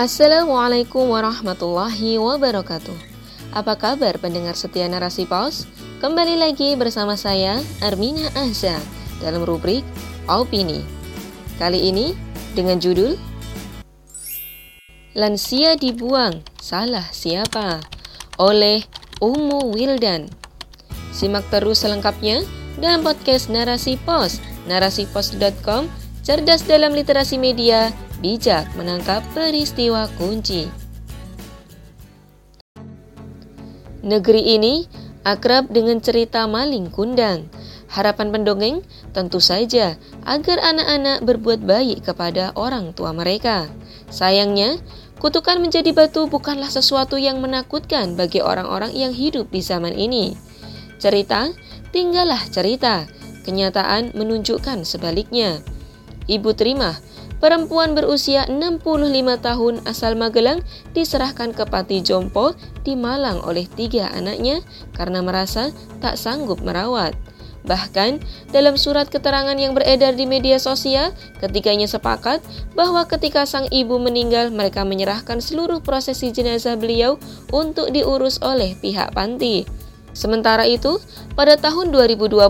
Assalamualaikum warahmatullahi wabarakatuh. Apa kabar pendengar setia narasi pos? Kembali lagi bersama saya Armina Ahza dalam rubrik Opini. Kali ini dengan judul Lansia dibuang, salah siapa? Oleh Umu Wildan. Simak terus selengkapnya dalam podcast Narasi Pos, narasipos.com, cerdas dalam literasi media, bijak menangkap peristiwa kunci. Negeri ini akrab dengan cerita maling kundang. Harapan pendongeng tentu saja agar anak-anak berbuat baik kepada orang tua mereka. Sayangnya, kutukan menjadi batu bukanlah sesuatu yang menakutkan bagi orang-orang yang hidup di zaman ini. Cerita tinggallah cerita, kenyataan menunjukkan sebaliknya. Ibu terima Perempuan berusia 65 tahun asal Magelang diserahkan ke Pati Jompo di Malang oleh tiga anaknya karena merasa tak sanggup merawat. Bahkan, dalam surat keterangan yang beredar di media sosial, ketiganya sepakat bahwa ketika sang ibu meninggal, mereka menyerahkan seluruh prosesi jenazah beliau untuk diurus oleh pihak panti. Sementara itu, pada tahun 2020,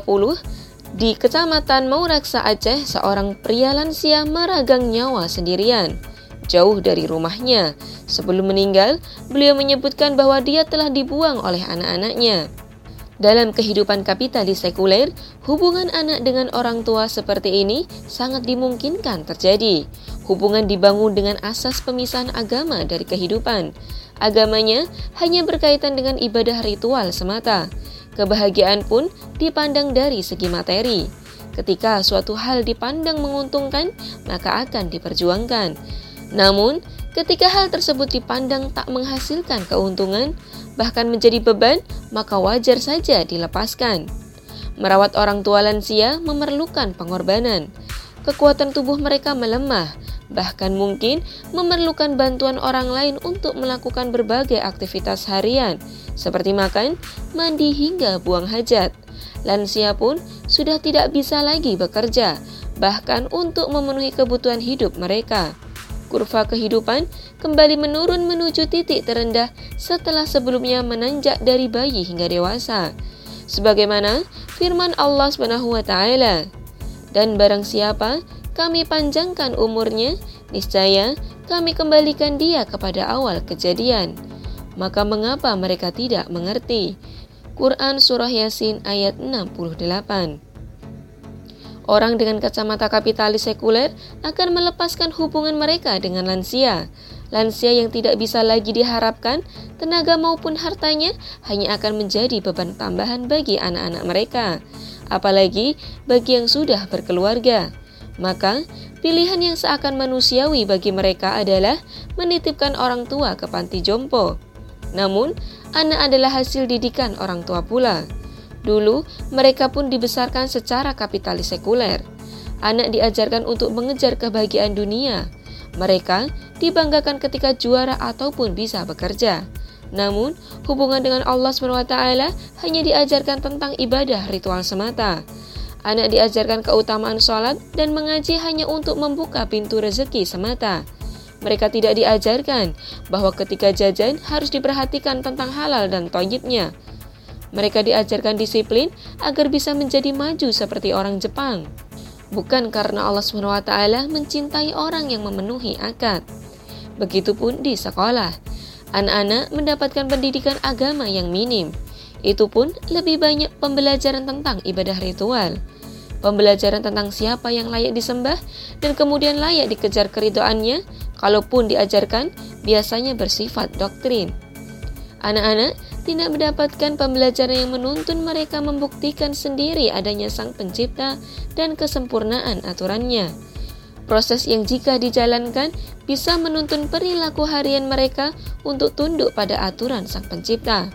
di Kecamatan Mauraksa Aceh, seorang pria lansia meragang nyawa sendirian, jauh dari rumahnya. Sebelum meninggal, beliau menyebutkan bahwa dia telah dibuang oleh anak-anaknya. Dalam kehidupan kapitalis sekuler, hubungan anak dengan orang tua seperti ini sangat dimungkinkan terjadi. Hubungan dibangun dengan asas pemisahan agama dari kehidupan. Agamanya hanya berkaitan dengan ibadah ritual semata. Kebahagiaan pun dipandang dari segi materi. Ketika suatu hal dipandang menguntungkan, maka akan diperjuangkan. Namun, ketika hal tersebut dipandang tak menghasilkan keuntungan, bahkan menjadi beban, maka wajar saja dilepaskan. Merawat orang tua lansia memerlukan pengorbanan. Kekuatan tubuh mereka melemah, bahkan mungkin memerlukan bantuan orang lain untuk melakukan berbagai aktivitas harian, seperti makan, mandi, hingga buang hajat. Lansia pun sudah tidak bisa lagi bekerja, bahkan untuk memenuhi kebutuhan hidup mereka. Kurva kehidupan kembali menurun menuju titik terendah setelah sebelumnya menanjak dari bayi hingga dewasa. Sebagaimana firman Allah Subhanahu wa taala, "Dan barang siapa kami panjangkan umurnya, niscaya kami kembalikan dia kepada awal kejadian. Maka mengapa mereka tidak mengerti? Quran Surah Yasin ayat 68 Orang dengan kacamata kapitalis sekuler akan melepaskan hubungan mereka dengan lansia. Lansia yang tidak bisa lagi diharapkan, tenaga maupun hartanya hanya akan menjadi beban tambahan bagi anak-anak mereka, apalagi bagi yang sudah berkeluarga. Maka, pilihan yang seakan manusiawi bagi mereka adalah menitipkan orang tua ke panti jompo. Namun, anak adalah hasil didikan orang tua pula. Dulu, mereka pun dibesarkan secara kapitalis sekuler. Anak diajarkan untuk mengejar kebahagiaan dunia. Mereka dibanggakan ketika juara ataupun bisa bekerja. Namun, hubungan dengan Allah SWT hanya diajarkan tentang ibadah ritual semata. Anak diajarkan keutamaan sholat dan mengaji hanya untuk membuka pintu rezeki semata. Mereka tidak diajarkan bahwa ketika jajan harus diperhatikan tentang halal dan toyibnya. Mereka diajarkan disiplin agar bisa menjadi maju seperti orang Jepang. Bukan karena Allah SWT mencintai orang yang memenuhi akad. Begitupun di sekolah. Anak-anak mendapatkan pendidikan agama yang minim. Itu pun lebih banyak pembelajaran tentang ibadah ritual, pembelajaran tentang siapa yang layak disembah, dan kemudian layak dikejar keridoannya, kalaupun diajarkan, biasanya bersifat doktrin. Anak-anak tidak mendapatkan pembelajaran yang menuntun mereka membuktikan sendiri adanya sang pencipta dan kesempurnaan aturannya. Proses yang jika dijalankan bisa menuntun perilaku harian mereka untuk tunduk pada aturan sang pencipta.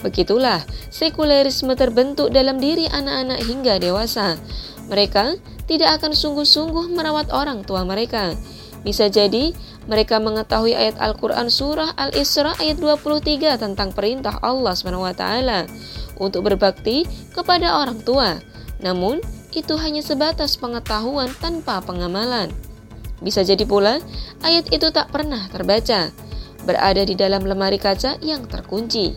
Begitulah sekulerisme terbentuk dalam diri anak-anak hingga dewasa. Mereka tidak akan sungguh-sungguh merawat orang tua mereka. Bisa jadi mereka mengetahui ayat Al-Quran surah Al-Isra ayat 23 tentang perintah Allah SWT untuk berbakti kepada orang tua. Namun, itu hanya sebatas pengetahuan tanpa pengamalan. Bisa jadi pula ayat itu tak pernah terbaca, berada di dalam lemari kaca yang terkunci.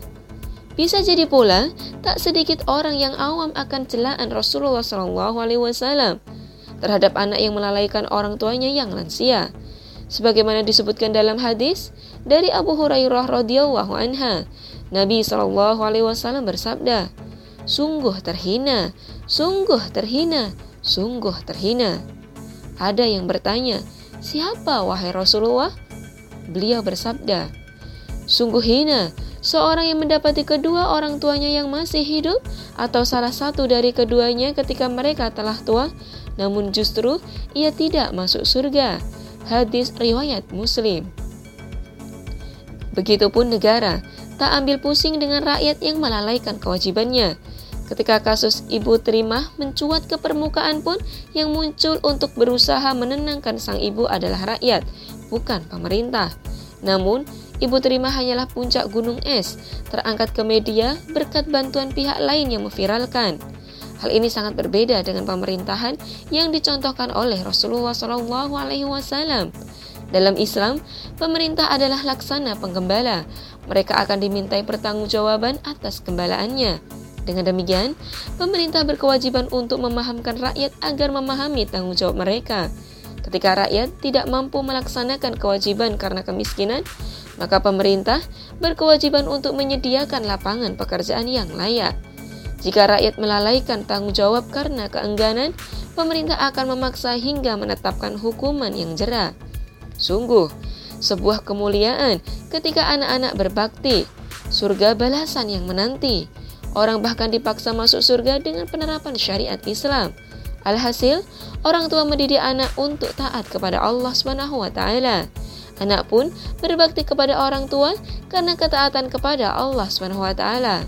Bisa jadi pula tak sedikit orang yang awam akan celaan Rasulullah SAW terhadap anak yang melalaikan orang tuanya yang lansia. Sebagaimana disebutkan dalam hadis dari Abu Hurairah radhiyallahu anha, Nabi SAW bersabda, "Sungguh terhina, sungguh terhina, sungguh terhina." Ada yang bertanya, "Siapa wahai Rasulullah?" Beliau bersabda, "Sungguh hina seorang yang mendapati kedua orang tuanya yang masih hidup atau salah satu dari keduanya ketika mereka telah tua, namun justru ia tidak masuk surga." Hadis riwayat Muslim. Begitupun negara tak ambil pusing dengan rakyat yang melalaikan kewajibannya. Ketika kasus ibu terima mencuat ke permukaan pun yang muncul untuk berusaha menenangkan sang ibu adalah rakyat, bukan pemerintah. Namun, ibu terima hanyalah puncak gunung es, terangkat ke media berkat bantuan pihak lain yang memviralkan. Hal ini sangat berbeda dengan pemerintahan yang dicontohkan oleh Rasulullah SAW. Dalam Islam, pemerintah adalah laksana penggembala, mereka akan dimintai pertanggungjawaban atas gembalaannya. Dengan demikian, pemerintah berkewajiban untuk memahamkan rakyat agar memahami tanggung jawab mereka. Ketika rakyat tidak mampu melaksanakan kewajiban karena kemiskinan, maka pemerintah berkewajiban untuk menyediakan lapangan pekerjaan yang layak. Jika rakyat melalaikan tanggung jawab karena keengganan, pemerintah akan memaksa hingga menetapkan hukuman yang jerah. Sungguh, sebuah kemuliaan ketika anak-anak berbakti, surga balasan yang menanti. Orang bahkan dipaksa masuk surga dengan penerapan syariat Islam. Alhasil, orang tua mendidik anak untuk taat kepada Allah Subhanahu wa taala. Anak pun berbakti kepada orang tua karena ketaatan kepada Allah taala.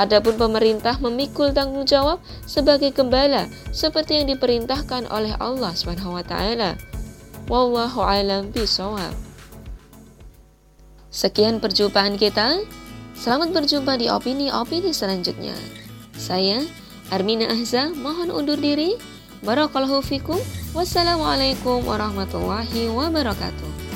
Adapun pemerintah memikul tanggung jawab sebagai gembala seperti yang diperintahkan oleh Allah taala. Wallahu alam bisawab. Sekian perjumpaan kita. Selamat berjumpa di opini-opini selanjutnya. Saya Armina Ahza mohon undur diri. Barakallahu fikum. Wassalamualaikum warahmatullahi wabarakatuh.